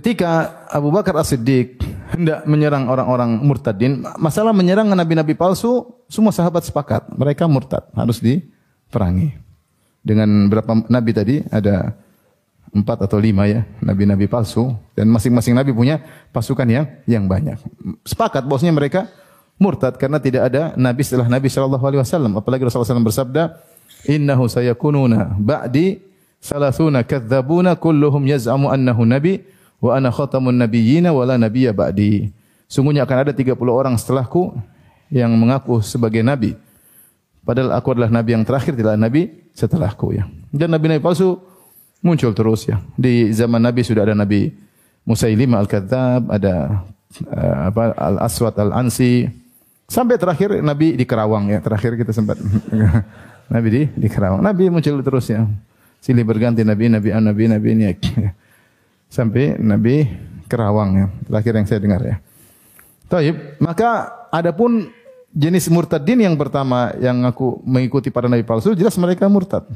Ketika Abu Bakar As-Siddiq hendak menyerang orang-orang murtadin, masalah menyerang nabi-nabi palsu, semua sahabat sepakat, mereka murtad, harus diperangi. Dengan berapa nabi tadi? Ada empat atau lima ya, nabi-nabi palsu, dan masing-masing nabi punya pasukan yang yang banyak. Sepakat bosnya mereka murtad karena tidak ada nabi setelah Nabi Shallallahu alaihi wasallam. Apalagi Rasulullah SAW bersabda, "Innahu sayakununa ba'di salasuna kadzabuna kulluhum yaz'amu annahu nabi." Wa ana khatamun nabiyyina wa la nabiyya ba'di. Sungguhnya akan ada 30 orang setelahku yang mengaku sebagai nabi. Padahal aku adalah nabi yang terakhir, tidak nabi setelahku ya. Dan nabi-nabi palsu muncul terus ya. Di zaman nabi sudah ada nabi Musailimah al-Kadzab, ada uh, apa Al-Aswad Al-Ansi. Sampai terakhir nabi di Kerawang ya. Terakhir kita sempat nabi di di Kerawang. Nabi muncul terus ya. Silih berganti nabi, nabi, nabi, nabi ini. Ya sampai Nabi Kerawang ya. Terakhir yang saya dengar ya. Taib, maka adapun jenis murtadin yang pertama yang aku mengikuti para nabi palsu jelas mereka murtad.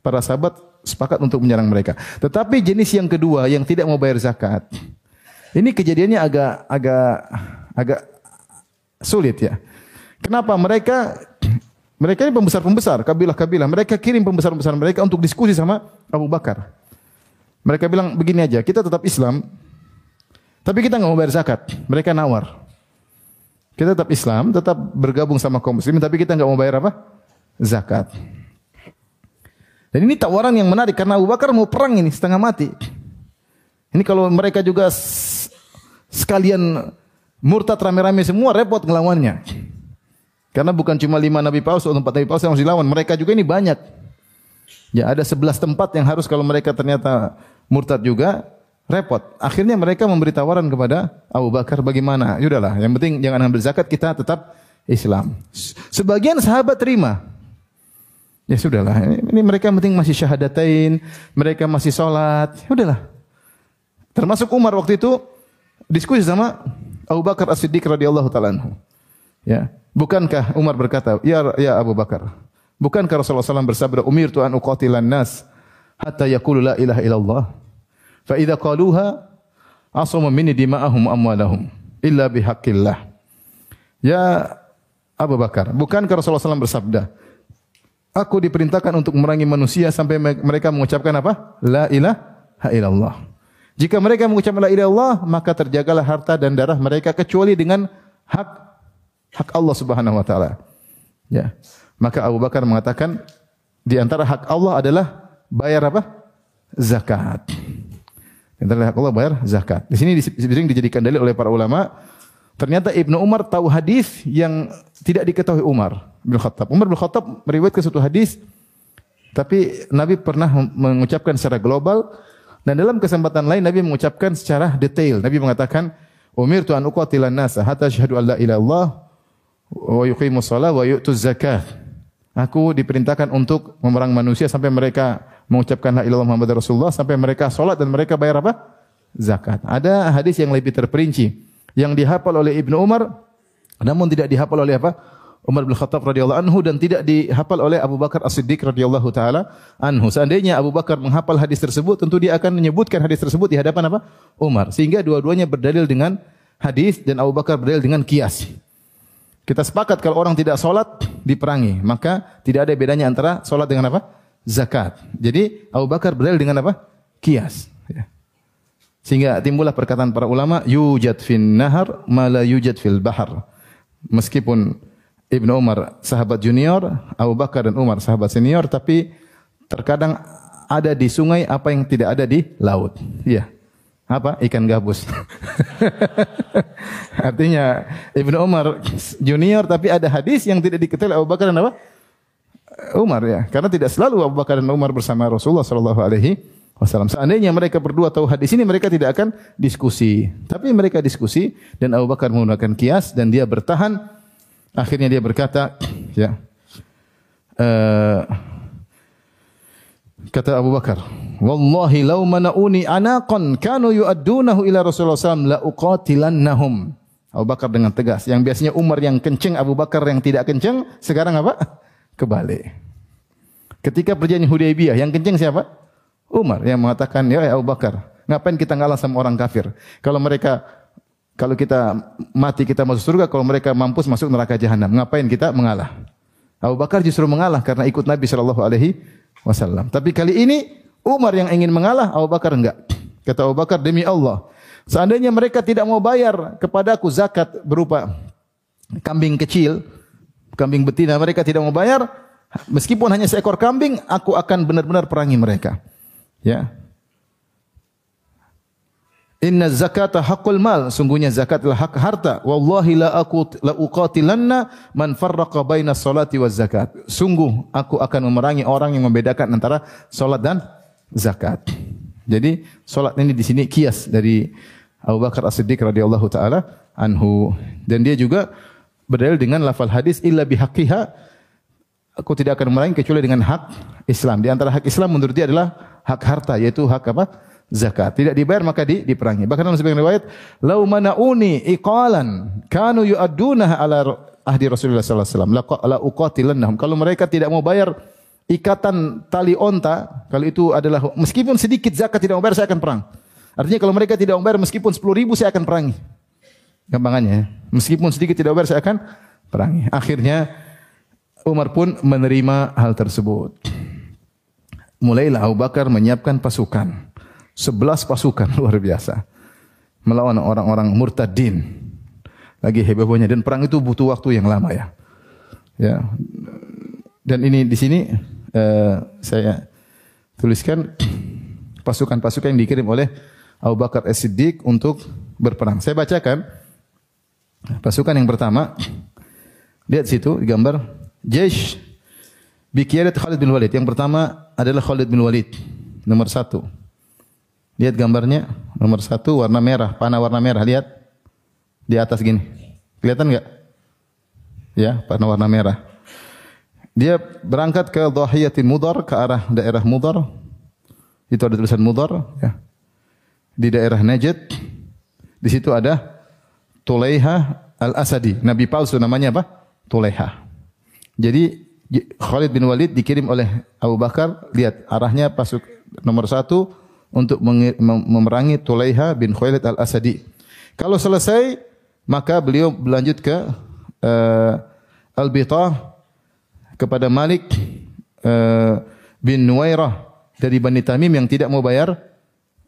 Para sahabat sepakat untuk menyerang mereka. Tetapi jenis yang kedua yang tidak mau bayar zakat. Ini kejadiannya agak agak agak sulit ya. Kenapa mereka mereka ini pembesar-pembesar, kabilah-kabilah. Mereka kirim pembesar-pembesar mereka untuk diskusi sama Abu Bakar. Mereka bilang begini aja, kita tetap Islam, Tapi kita nggak mau bayar zakat. Mereka nawar. Kita tetap Islam, tetap bergabung sama kaum muslimin, tapi kita nggak mau bayar apa? Zakat. Dan ini tawaran yang menarik karena Abu Bakar mau perang ini setengah mati. Ini kalau mereka juga sekalian murtad rame-rame semua repot ngelawannya. Karena bukan cuma lima nabi palsu atau empat nabi palsu yang harus dilawan, mereka juga ini banyak. Ya ada sebelas tempat yang harus kalau mereka ternyata murtad juga repot. Akhirnya mereka memberi tawaran kepada Abu Bakar bagaimana? Yudahlah, yang penting jangan ambil zakat kita tetap Islam. Sebagian sahabat terima. Ya sudahlah, ini, mereka penting masih syahadatain, mereka masih sholat, ya udahlah. Termasuk Umar waktu itu diskusi sama Abu Bakar As-Siddiq radhiyallahu taala Ya, bukankah Umar berkata, "Ya ya Abu Bakar, bukankah Rasulullah SAW bersabda, "Umir an uqatilan nas hatta yaqulu la ilaha illallah." Fa idza qaluha asama minni dima'ahum amwalahum illa bihaqqillah. Ya Abu Bakar, bukankah Rasulullah SAW bersabda, Aku diperintahkan untuk memerangi manusia sampai mereka mengucapkan apa? La ilaha illallah. Jika mereka mengucapkan la ilaha illallah, maka terjagalah harta dan darah mereka kecuali dengan hak hak Allah Subhanahu wa taala. Ya. Maka Abu Bakar mengatakan di antara hak Allah adalah bayar apa? Zakat. Antara hak Allah bayar zakat. Di sini sering dijadikan dalil oleh para ulama Ternyata Ibnu Umar tahu hadis yang tidak diketahui Umar bin Khattab. Umar bin Khattab meriwayatkan suatu hadis tapi Nabi pernah mengucapkan secara global dan dalam kesempatan lain Nabi mengucapkan secara detail. Nabi mengatakan, "Umirtu an uqatilan nasa hatta asyhadu an la ilaha wa yuqimus shalah wa yu'tuz zakat." Aku diperintahkan untuk memerang manusia sampai mereka mengucapkan la ilaha Muhammad Rasulullah sampai mereka salat dan mereka bayar apa? Zakat. Ada hadis yang lebih terperinci yang dihafal oleh Ibnu Umar namun tidak dihafal oleh apa? Umar bin Khattab radhiyallahu anhu dan tidak dihafal oleh Abu Bakar As-Siddiq radhiyallahu taala anhu. Seandainya Abu Bakar menghafal hadis tersebut, tentu dia akan menyebutkan hadis tersebut di hadapan apa? Umar. Sehingga dua-duanya berdalil dengan hadis dan Abu Bakar berdalil dengan kias. Kita sepakat kalau orang tidak solat diperangi, maka tidak ada bedanya antara solat dengan apa? Zakat. Jadi Abu Bakar berdalil dengan apa? Kias. Ya. Sehingga timbullah perkataan para ulama, yujad fin nahar ma la yujad fil bahar. Meskipun Ibnu Umar sahabat junior, Abu Bakar dan Umar sahabat senior, tapi terkadang ada di sungai apa yang tidak ada di laut. Iya. Apa? Ikan gabus. Artinya Ibnu Umar junior tapi ada hadis yang tidak diketahui Abu Bakar dan apa? Umar ya. Karena tidak selalu Abu Bakar dan Umar bersama Rasulullah sallallahu alaihi wasallam. Seandainya mereka berdua tahu hadis ini, mereka tidak akan diskusi. Tapi mereka diskusi dan Abu Bakar menggunakan kias dan dia bertahan. Akhirnya dia berkata, ya, uh, kata Abu Bakar, Wallahi lau manauni anaqan kanu yu'addunahu ila Rasulullah SAW la uqatilannahum. Abu Bakar dengan tegas. Yang biasanya Umar yang kenceng, Abu Bakar yang tidak kenceng, sekarang apa? Kebalik. Ketika perjanjian Hudaybiyah, yang kenceng siapa? Umar yang mengatakan, ya Abu Bakar, ngapain kita ngalah sama orang kafir? Kalau mereka kalau kita mati kita masuk surga, kalau mereka mampus masuk neraka jahanam, ngapain kita mengalah? Abu Bakar justru mengalah karena ikut Nabi Shallallahu Alaihi Wasallam. Tapi kali ini Umar yang ingin mengalah, Abu Bakar enggak. Kata Abu Bakar demi Allah, seandainya mereka tidak mau bayar kepadaku zakat berupa kambing kecil, kambing betina, mereka tidak mau bayar, meskipun hanya seekor kambing, aku akan benar-benar perangi mereka. Ya. Inna zakata haqqul mal, sungguhnya zakat adalah hak harta. Wallahi la aku la uqatilanna man farraqa baina salati waz zakat. Sungguh aku akan memerangi orang yang membedakan antara salat dan zakat. Jadi salat ini di sini kias dari Abu Bakar As-Siddiq radhiyallahu taala anhu dan dia juga berdalil dengan lafal hadis illa bihaqqiha aku tidak akan memerangi kecuali dengan hak Islam. Di antara hak Islam menurut dia adalah hak harta yaitu hak apa? Zakat. Tidak dibayar maka di, diperangi. Bahkan dalam sebagian riwayat, "Lau manauni iqalan kanu yu'addunaha ala ahdi Rasulullah sallallahu alaihi wasallam la uqatilannahum." Kalau mereka tidak mau bayar ikatan tali onta, kalau itu adalah meskipun sedikit zakat tidak mau bayar saya akan perang. Artinya kalau mereka tidak mau bayar meskipun 10 ribu saya akan perangi. Gampangannya, meskipun sedikit tidak bayar saya akan perangi. Akhirnya Umar pun menerima hal tersebut mulailah Abu Bakar menyiapkan pasukan. Sebelas pasukan luar biasa. melawan orang-orang murtadin. Lagi hebohnya dan perang itu butuh waktu yang lama ya. Ya. Dan ini di sini uh, saya tuliskan pasukan-pasukan yang dikirim oleh Abu Bakar As-Siddiq untuk berperang. Saya bacakan pasukan yang pertama. Lihat situ gambar Jaish Bikiyadat Khalid bin Walid. Yang pertama adalah Khalid bin Walid. Nomor satu. Lihat gambarnya. Nomor satu warna merah. Panah warna merah. Lihat. Di atas gini. Kelihatan enggak? Ya, panah warna merah. Dia berangkat ke Dhahiyatin Mudar, ke arah daerah Mudar. Itu ada tulisan Mudar. Ya. Di daerah Najd. Di situ ada Tulaiha Al-Asadi. Nabi palsu namanya apa? Tulaiha. Jadi Khalid bin Walid dikirim oleh Abu Bakar. Lihat arahnya pasuk nomor satu untuk memerangi Tulaiha bin Khalid al-Asadi. Kalau selesai, maka beliau berlanjut ke uh, Al-Bitah kepada Malik uh, bin Nuwairah dari Bani Tamim yang tidak mau bayar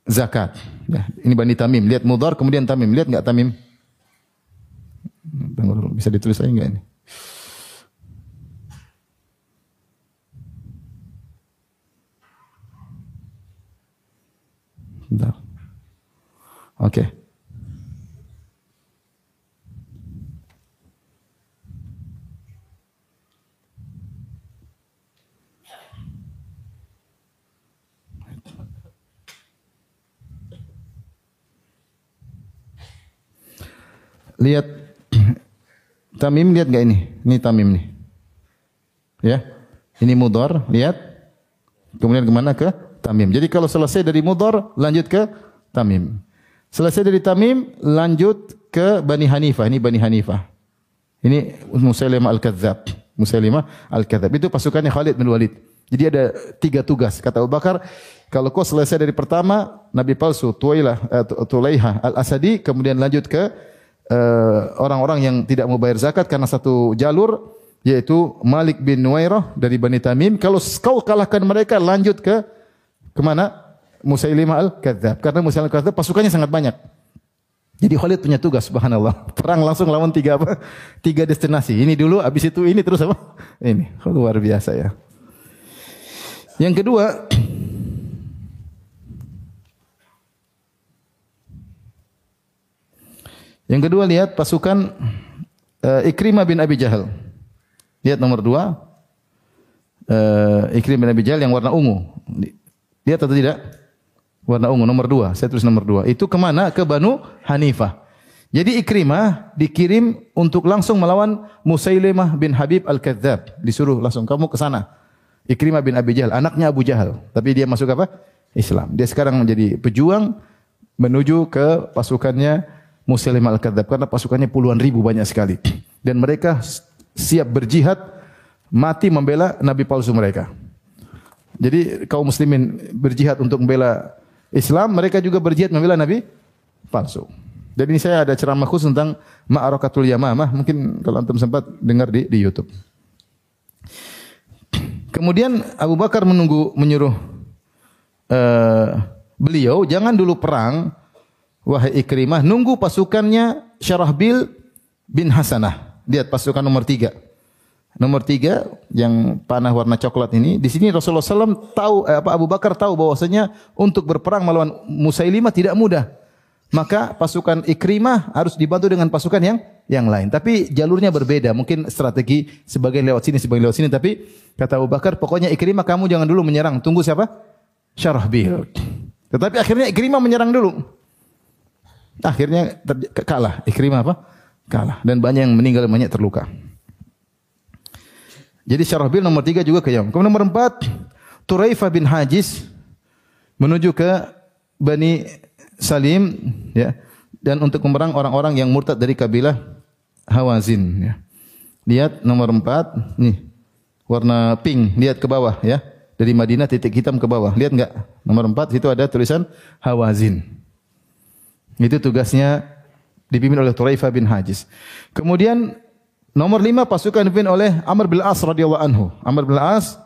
zakat. Ya, ini Bani Tamim. Lihat Mudar kemudian Tamim. Lihat enggak Tamim? Bisa ditulis aja enggak ini? Bentar. Oke. Okay. Lihat Tamim lihat gak ini? Ini Tamim nih. Ya. Ini mudor, lihat. Kemudian ke mana ke Tamim. Jadi kalau selesai dari mudor, lanjut ke Tamim. Selesai dari Tamim, lanjut ke Bani Hanifah. Ini Bani Hanifah. Ini Musailimah Al-Kadzab. Musailimah Al-Kadzab. Itu pasukannya Khalid bin Walid. Jadi ada tiga tugas. Kata Abu Bakar, kalau kau selesai dari pertama, Nabi palsu, Tuailah, uh, Tulaiha Al-Asadi, kemudian lanjut ke Eh, orang-orang yang tidak mau bayar zakat karena satu jalur yaitu Malik bin Nuwairah dari Bani Tamim. Kalau kau kalahkan mereka lanjut ke ke mana? Musailimah al-Kadzab. Karena Musailimah al-Kadzab pasukannya sangat banyak. Jadi Khalid punya tugas subhanallah. Perang langsung lawan tiga apa? Tiga destinasi. Ini dulu habis itu ini terus apa? Ini. Luar biasa ya. Yang kedua, Yang kedua lihat pasukan uh, Ikrimah bin Abi Jahal. Lihat nomor dua. Uh, Ikrimah bin Abi Jahal yang warna ungu. Lihat atau tidak? Warna ungu nomor dua. Saya tulis nomor dua. Itu ke mana? Ke Banu Hanifah. Jadi Ikrimah dikirim untuk langsung melawan Musailimah bin Habib Al-Kadzab. Disuruh langsung kamu ke sana. Ikrimah bin Abi Jahal, anaknya Abu Jahal. Tapi dia masuk apa? Islam. Dia sekarang menjadi pejuang menuju ke pasukannya Muslim al-Kadzab karena pasukannya puluhan ribu banyak sekali dan mereka siap berjihad mati membela nabi palsu mereka. Jadi kaum muslimin berjihad untuk membela Islam, mereka juga berjihad membela nabi palsu. Dan ini saya ada ceramah khusus tentang Ma'arakatul Yamamah, mungkin kalau antum sempat dengar di di YouTube. Kemudian Abu Bakar menunggu menyuruh uh, beliau jangan dulu perang wahai Ikrimah, nunggu pasukannya Syarahbil bin Hasanah. Lihat pasukan nomor tiga. Nomor tiga yang panah warna coklat ini. Di sini Rasulullah SAW tahu, eh, apa Abu Bakar tahu bahwasanya untuk berperang melawan Musailimah tidak mudah. Maka pasukan Ikrimah harus dibantu dengan pasukan yang yang lain. Tapi jalurnya berbeda. Mungkin strategi sebagai lewat sini, sebagai lewat sini. Tapi kata Abu Bakar, pokoknya Ikrimah kamu jangan dulu menyerang. Tunggu siapa? Syarahbil. Tetapi akhirnya Ikrimah menyerang dulu. Akhirnya kalah. Ikrimah apa? Kalah. Dan banyak yang meninggal, banyak terluka. Jadi Syarahbil nomor tiga juga ke Yaman. Kemudian nomor empat, Turaifa bin Hajiz menuju ke Bani Salim ya dan untuk memerang orang-orang yang murtad dari kabilah Hawazin ya. Lihat nomor empat nih warna pink lihat ke bawah ya dari Madinah titik hitam ke bawah lihat enggak nomor empat situ ada tulisan Hawazin itu tugasnya dipimpin oleh Turaifa bin Hajiz. Kemudian nomor lima pasukan dipimpin oleh Amr bin As radhiyallahu anhu. Amr bin As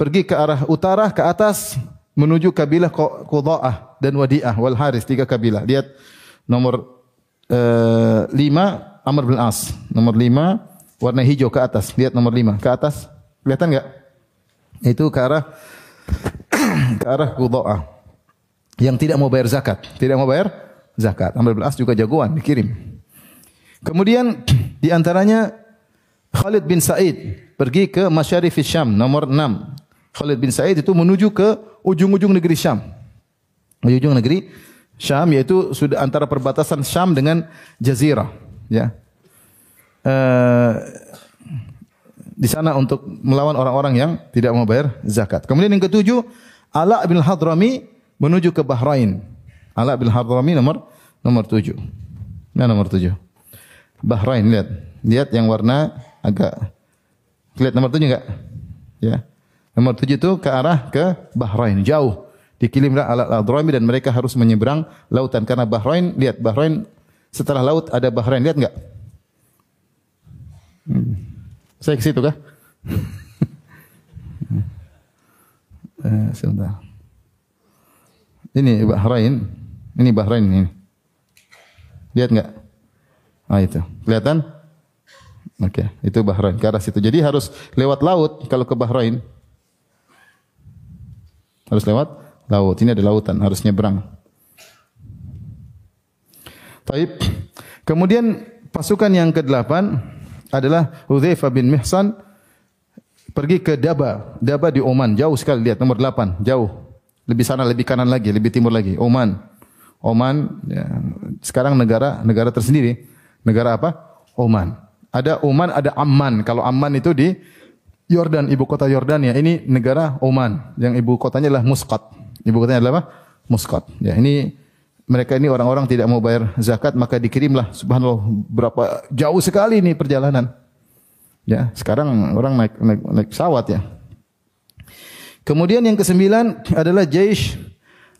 pergi ke arah utara ke atas menuju kabilah Qudha'ah dan Wadi'ah wal Haris tiga kabilah. Lihat Nomor uh, lima Amr bin As. Nomor lima warna hijau ke atas. Lihat nomor lima ke atas. Kelihatan nggak? Itu ke arah ke arah Qudaa. Yang tidak mau bayar zakat, tidak mau bayar zakat. Amr bin As juga jagoan dikirim. Kemudian di antaranya Khalid bin Said pergi ke Masyarif Syam nomor 6. Khalid bin Said itu menuju ke ujung-ujung negeri Syam. Ujung negeri Syam yaitu sudah antara perbatasan Syam dengan Jazirah, ya. Uh, di sana untuk melawan orang-orang yang tidak mau bayar zakat. Kemudian yang ketujuh, Ala bin Hadrami menuju ke Bahrain. Ala bin Hadrami nomor nomor tujuh. Nah, nomor tujuh. Bahrain lihat. Lihat yang warna agak lihat nomor tujuh enggak? Ya. Nomor tujuh itu ke arah ke Bahrain, jauh. Dikirimlah alat Hadrami dan mereka harus menyeberang lautan karena Bahrain, lihat Bahrain setelah laut ada Bahrain, lihat enggak? Hmm. Saya ke situ kah? eh, sebentar. Ini Bahrain. Ini Bahrain ini. Lihat enggak? Ah itu. Kelihatan? Oke, okay. itu Bahrain ke arah situ. Jadi harus lewat laut kalau ke Bahrain. Harus lewat laut. Ini ada lautan, harus nyebrang. Taib. Kemudian pasukan yang ke-8 adalah Hudzaifah bin Mihsan pergi ke Daba. Daba di Oman, jauh sekali lihat nomor 8, jauh. Lebih sana, lebih kanan lagi, lebih timur lagi, Oman. Oman ya, sekarang negara negara tersendiri. Negara apa? Oman. Ada Oman, ada Amman. Kalau Amman itu di Yordan, ibu kota Yordania. Ini negara Oman yang ibu kotanya adalah Muscat. Ibu kotanya adalah apa? Muscat. Ya, ini mereka ini orang-orang tidak mau bayar zakat maka dikirimlah subhanallah berapa jauh sekali ini perjalanan. Ya, sekarang orang naik naik, naik pesawat ya. Kemudian yang kesembilan adalah Jaish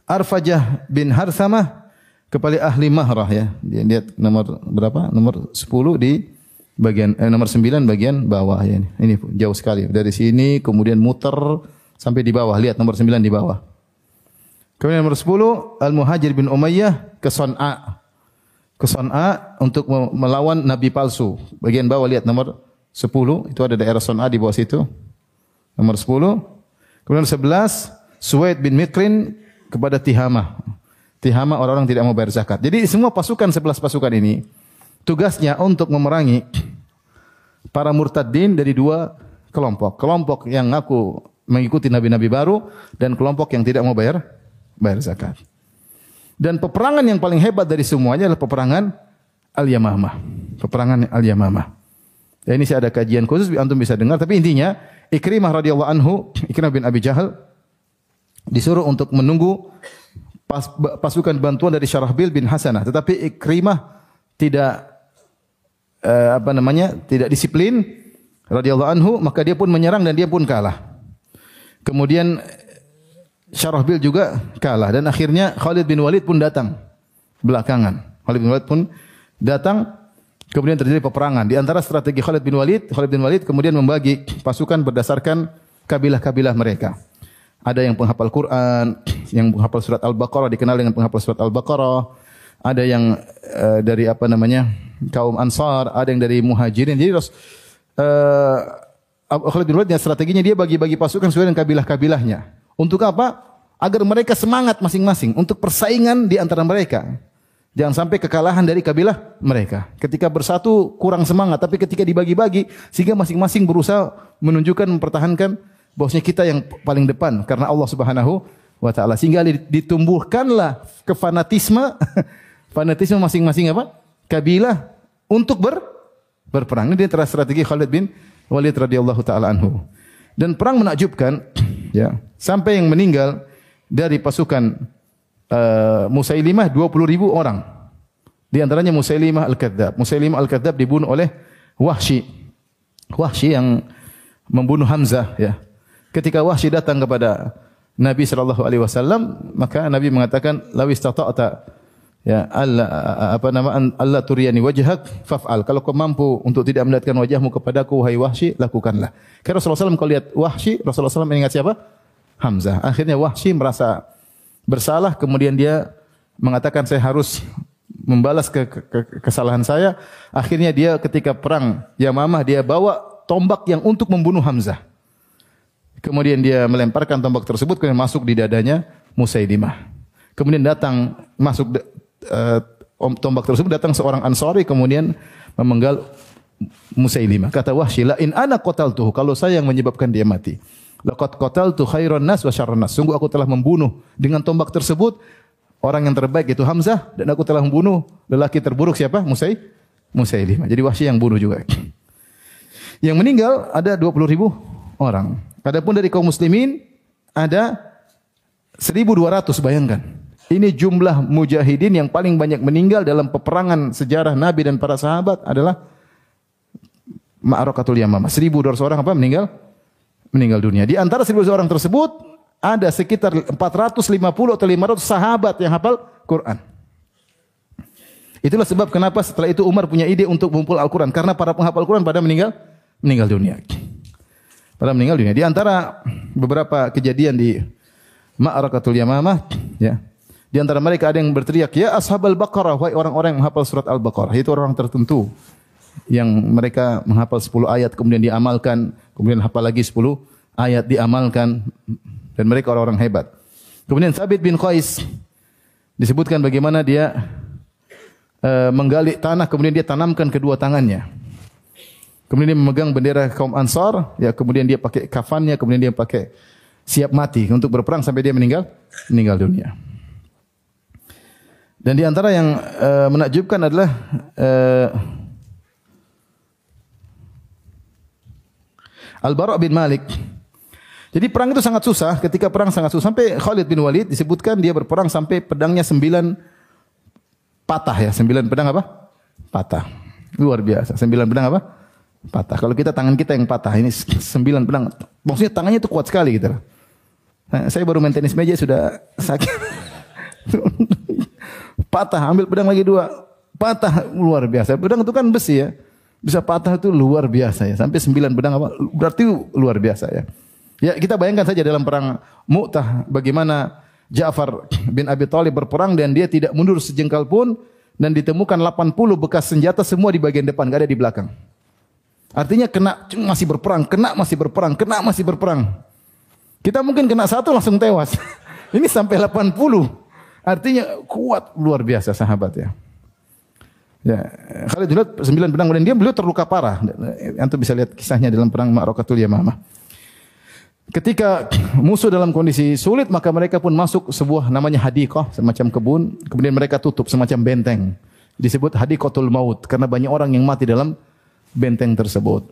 Arfajah bin Harsamah kepada ahli Mahrah ya. Dia lihat nomor berapa? Nomor 10 di bagian eh, nomor 9 bagian bawah ya ini. Jauh sekali. Dari sini kemudian muter sampai di bawah. Lihat nomor 9 di bawah. Kemudian nomor 10 Al-Muhajir bin Umayyah ke Son'a. Ke Son'a untuk melawan nabi palsu. Bagian bawah lihat nomor 10 itu ada daerah Son'a di bawah situ. Nomor 10. Kemudian 11 Suwaid bin Mikrin kepada Tihama. Tihama orang-orang tidak mau bayar zakat. Jadi semua pasukan 11 pasukan ini tugasnya untuk memerangi para murtadin dari dua kelompok. Kelompok yang ngaku mengikuti nabi-nabi baru dan kelompok yang tidak mau bayar bayar zakat. Dan peperangan yang paling hebat dari semuanya adalah peperangan Al-Yamamah. Peperangan Al-Yamamah. Ya, ini saya ada kajian khusus antum bisa dengar tapi intinya Ikrimah radhiyallahu anhu, Ikrimah bin Abi Jahal disuruh untuk menunggu pas, pasukan bantuan dari Syarahbil bin Hasanah, tetapi Ikrimah tidak uh, apa namanya? tidak disiplin radhiyallahu anhu, maka dia pun menyerang dan dia pun kalah. Kemudian Syarahbil juga kalah dan akhirnya Khalid bin Walid pun datang belakangan. Khalid bin Walid pun datang kemudian terjadi peperangan. Di antara strategi Khalid bin Walid, Khalid bin Walid kemudian membagi pasukan berdasarkan kabilah-kabilah mereka. Ada yang penghafal Quran, yang penghafal surat Al-Baqarah dikenal dengan penghafal surat Al-Baqarah. Ada yang uh, dari apa namanya? kaum Ansar, ada yang dari Muhajirin. Jadi uh, Khalid bin strateginya dia bagi-bagi pasukan sesuai dengan kabilah-kabilahnya. Untuk apa? Agar mereka semangat masing-masing untuk persaingan di antara mereka. Jangan sampai kekalahan dari kabilah mereka. Ketika bersatu kurang semangat, tapi ketika dibagi-bagi sehingga masing-masing berusaha menunjukkan mempertahankan bahwasanya kita yang paling depan karena Allah Subhanahu wa taala. Sehingga ditumbuhkanlah kefanatisme fanatisme masing-masing apa? kabilah untuk ber berperang. Ini antara strategi Khalid bin Walid radhiyallahu taala anhu. Dan perang menakjubkan ya. Sampai yang meninggal dari pasukan uh, Musailimah 20 ribu orang. Di antaranya Musailimah Al-Kadzab. Musailimah Al-Kadzab dibunuh oleh Wahsy. Wahsy yang membunuh Hamzah ya. Ketika Wahsy datang kepada Nabi sallallahu alaihi wasallam, maka Nabi mengatakan, "Lawis tata'ta ya Allah apa nama Allah turiyani wajhak faf'al kalau kau mampu untuk tidak melihatkan wajahmu kepadaku wahai Wahsy lakukanlah karena Rasulullah SAW kalau lihat Wahsy Rasulullah SAW ingat siapa Hamzah akhirnya Wahsy merasa bersalah kemudian dia mengatakan saya harus membalas ke, ke, ke kesalahan saya. Akhirnya dia ketika perang Yamamah dia bawa tombak yang untuk membunuh Hamzah. Kemudian dia melemparkan tombak tersebut kemudian masuk di dadanya Musailimah. Kemudian datang masuk uh, tombak tersebut datang seorang Ansari kemudian memenggal Musailimah. Kata Wahsy, "La in ana qataltuhu." Kalau saya yang menyebabkan dia mati. Laqad qataltu khairan nas wa syarran nas. Sungguh aku telah membunuh dengan tombak tersebut orang yang terbaik itu Hamzah dan aku telah membunuh lelaki terburuk siapa? Musai Musailimah. Jadi Wahsy yang bunuh juga. Yang meninggal ada 20 ribu orang. Adapun dari kaum muslimin ada 1200 bayangkan. Ini jumlah mujahidin yang paling banyak meninggal dalam peperangan sejarah Nabi dan para sahabat adalah Ma'arakatul Yamamah. 1200 orang apa meninggal? meninggal dunia. Di antara 1000 orang tersebut ada sekitar 450 atau 500 sahabat yang hafal Quran. Itulah sebab kenapa setelah itu Umar punya ide untuk mengumpul Al-Quran. Karena para penghafal Al-Quran pada meninggal meninggal dunia. Pada meninggal dunia. Di antara beberapa kejadian di Ma'arakatul Yamamah, ya. Di antara mereka ada yang berteriak, "Ya ashabal Baqarah, wahai orang-orang yang menghafal surat Al-Baqarah." Itu orang tertentu yang mereka menghafal 10 ayat kemudian diamalkan, kemudian hafal lagi 10 ayat diamalkan dan mereka orang-orang hebat. Kemudian Sabit bin Qais disebutkan bagaimana dia uh, menggali tanah kemudian dia tanamkan kedua tangannya. Kemudian dia memegang bendera kaum Ansar, ya kemudian dia pakai kafannya, kemudian dia pakai siap mati untuk berperang sampai dia meninggal meninggal dunia. Dan di antara yang uh, menakjubkan adalah uh, Al-Bara' bin Malik. Jadi perang itu sangat susah, ketika perang sangat susah. Sampai Khalid bin Walid disebutkan dia berperang sampai pedangnya sembilan patah ya. Sembilan pedang apa? Patah. Luar biasa. Sembilan pedang apa? Patah. Kalau kita tangan kita yang patah, ini sembilan pedang. Maksudnya tangannya itu kuat sekali gitu. Nah, saya baru main meja sudah sakit. patah, ambil pedang lagi dua. Patah, luar biasa. Pedang itu kan besi ya bisa patah itu luar biasa ya. Sampai sembilan pedang apa? Berarti luar biasa ya. Ya kita bayangkan saja dalam perang Mu'tah bagaimana Ja'far bin Abi Thalib berperang dan dia tidak mundur sejengkal pun dan ditemukan 80 bekas senjata semua di bagian depan, gak ada di belakang. Artinya kena masih berperang, kena masih berperang, kena masih berperang. Kita mungkin kena satu langsung tewas. Ini sampai 80. Artinya kuat luar biasa sahabat ya. Ya, Khalid bin sembilan pedang kemudian dia beliau terluka parah. Antum bisa lihat kisahnya dalam perang Ma'rakatul Yamamah. Ketika musuh dalam kondisi sulit maka mereka pun masuk sebuah namanya hadiqah semacam kebun, kemudian mereka tutup semacam benteng. Disebut hadiqatul maut karena banyak orang yang mati dalam benteng tersebut.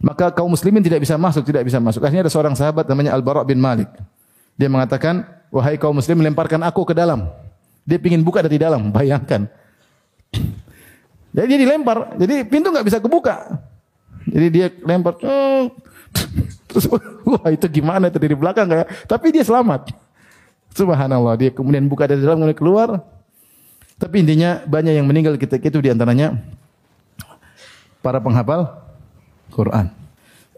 Maka kaum muslimin tidak bisa masuk, tidak bisa masuk. Akhirnya ada seorang sahabat namanya Al-Bara' bin Malik. Dia mengatakan, "Wahai kaum muslim, lemparkan aku ke dalam." Dia ingin buka dari dalam, bayangkan. Jadi dia dilempar, jadi pintu nggak bisa kebuka. Jadi dia lempar, terus wah itu gimana itu dari belakang kayak, tapi dia selamat. Subhanallah, dia kemudian buka dari dalam kemudian keluar. Tapi intinya banyak yang meninggal ketika itu di antaranya para penghafal Quran.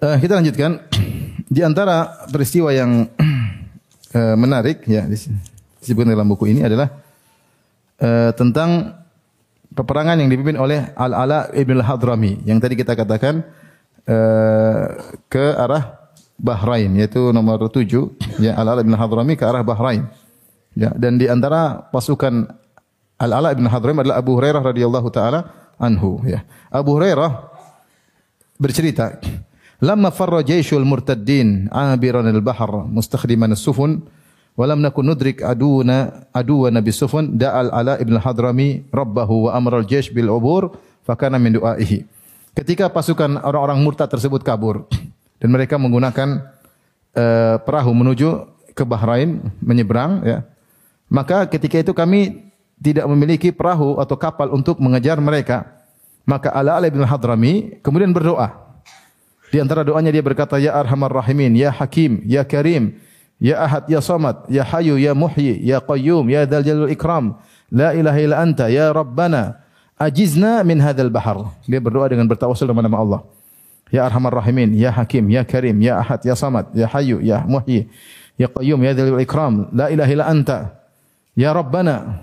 Uh, kita lanjutkan di antara peristiwa yang uh, menarik ya disebutkan dalam buku ini adalah uh, tentang peperangan yang dipimpin oleh Al-Ala ibn al-Hadrami yang tadi kita katakan uh, ke arah Bahrain yaitu nomor 7 ya Al-Ala ibn al-Hadrami ke arah Bahrain. Ya, dan di antara pasukan Al-Ala ibn al-Hadrami adalah Abu Hurairah radhiyallahu taala anhu ya. Abu Hurairah bercerita, "Lamma farra jaishul murtaddin abiran al-bahr mustakhdiman as-sufun" Walam nakun nudrik aduna aduwa Nabi Sufyan da'al ala ibn al-Hadrami rabbahu wa amral jaysh bil ubur fakana min du'aihi. Ketika pasukan orang-orang murtad tersebut kabur dan mereka menggunakan uh, perahu menuju ke Bahrain menyeberang ya. Maka ketika itu kami tidak memiliki perahu atau kapal untuk mengejar mereka. Maka Ala Ala bin Hadrami kemudian berdoa. Di antara doanya dia berkata, Ya Arhamar Rahimin, Ya Hakim, Ya Karim, Ya Ahad, Ya Samad, Ya Hayu, Ya Muhyi, Ya Qayyum, Ya Dal Jalul Ikram, La ilaha illa anta, Ya Rabbana, ajizna min hadzal bahar. Dia berdoa dengan bertawassul dengan nama Allah. Ya Arhamar Rahimin, Ya Hakim, Ya Karim, Ya Ahad, Ya Samad, Ya Hayu, Ya Muhyi, Ya Qayyum, Ya Dal Ikram, La ilaha illa anta, Ya Rabbana.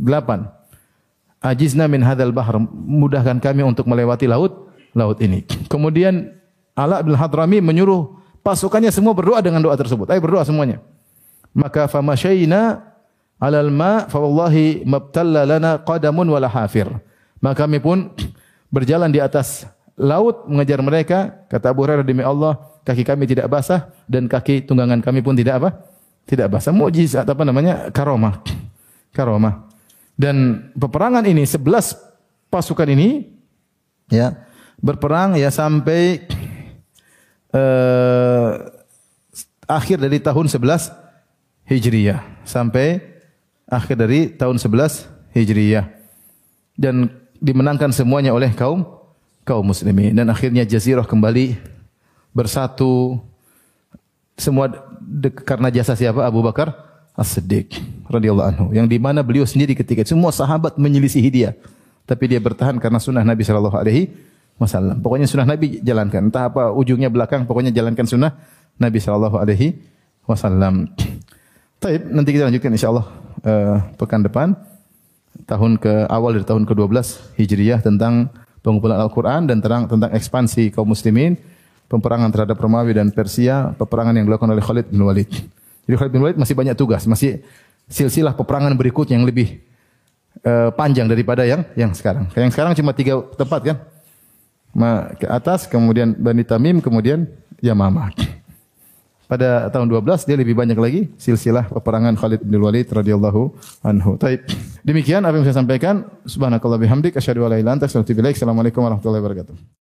Delapan. ajizna min hadzal bahr, mudahkan kami untuk melewati laut laut ini. Kemudian Ala bin Hadrami menyuruh pasukannya semua berdoa dengan doa tersebut. Ayo berdoa semuanya. Maka famasyaina alal ma fa wallahi mabtalla lana qadamun wala hafir. Maka kami pun berjalan di atas laut mengejar mereka. Kata Abu Hurairah demi Allah, kaki kami tidak basah dan kaki tunggangan kami pun tidak apa? Tidak basah. Mukjizat apa namanya? Karomah. Karomah. Dan peperangan ini 11 pasukan ini ya berperang ya sampai uh, akhir dari tahun 11 Hijriyah sampai akhir dari tahun 11 Hijriyah dan dimenangkan semuanya oleh kaum kaum muslimin dan akhirnya jazirah kembali bersatu semua karena jasa siapa Abu Bakar As-Siddiq radhiyallahu anhu yang di mana beliau sendiri ketika semua sahabat menyelisihi dia tapi dia bertahan karena sunnah Nabi sallallahu alaihi wasallam. Pokoknya sunnah Nabi jalankan. Entah apa ujungnya belakang, pokoknya jalankan sunnah Nabi sallallahu alaihi wasallam. Baik, nanti kita lanjutkan insyaallah uh, pekan depan tahun ke awal dari tahun ke-12 Hijriah tentang pengumpulan Al-Qur'an dan tentang tentang ekspansi kaum muslimin, peperangan terhadap Romawi dan Persia, peperangan yang dilakukan oleh Khalid bin Walid. Jadi Khalid bin Walid masih banyak tugas, masih silsilah peperangan berikutnya yang lebih uh, panjang daripada yang yang sekarang. Yang sekarang cuma tiga tempat kan? Ma, ke atas, kemudian Bani Tamim, kemudian Yamamah. Pada tahun 12 dia lebih banyak lagi silsilah peperangan Khalid bin Walid radhiyallahu anhu. Taib. Demikian apa yang saya sampaikan. Subhanakallah bihamdik asyhadu an la ilaha illa. Assalamualaikum warahmatullahi wabarakatuh.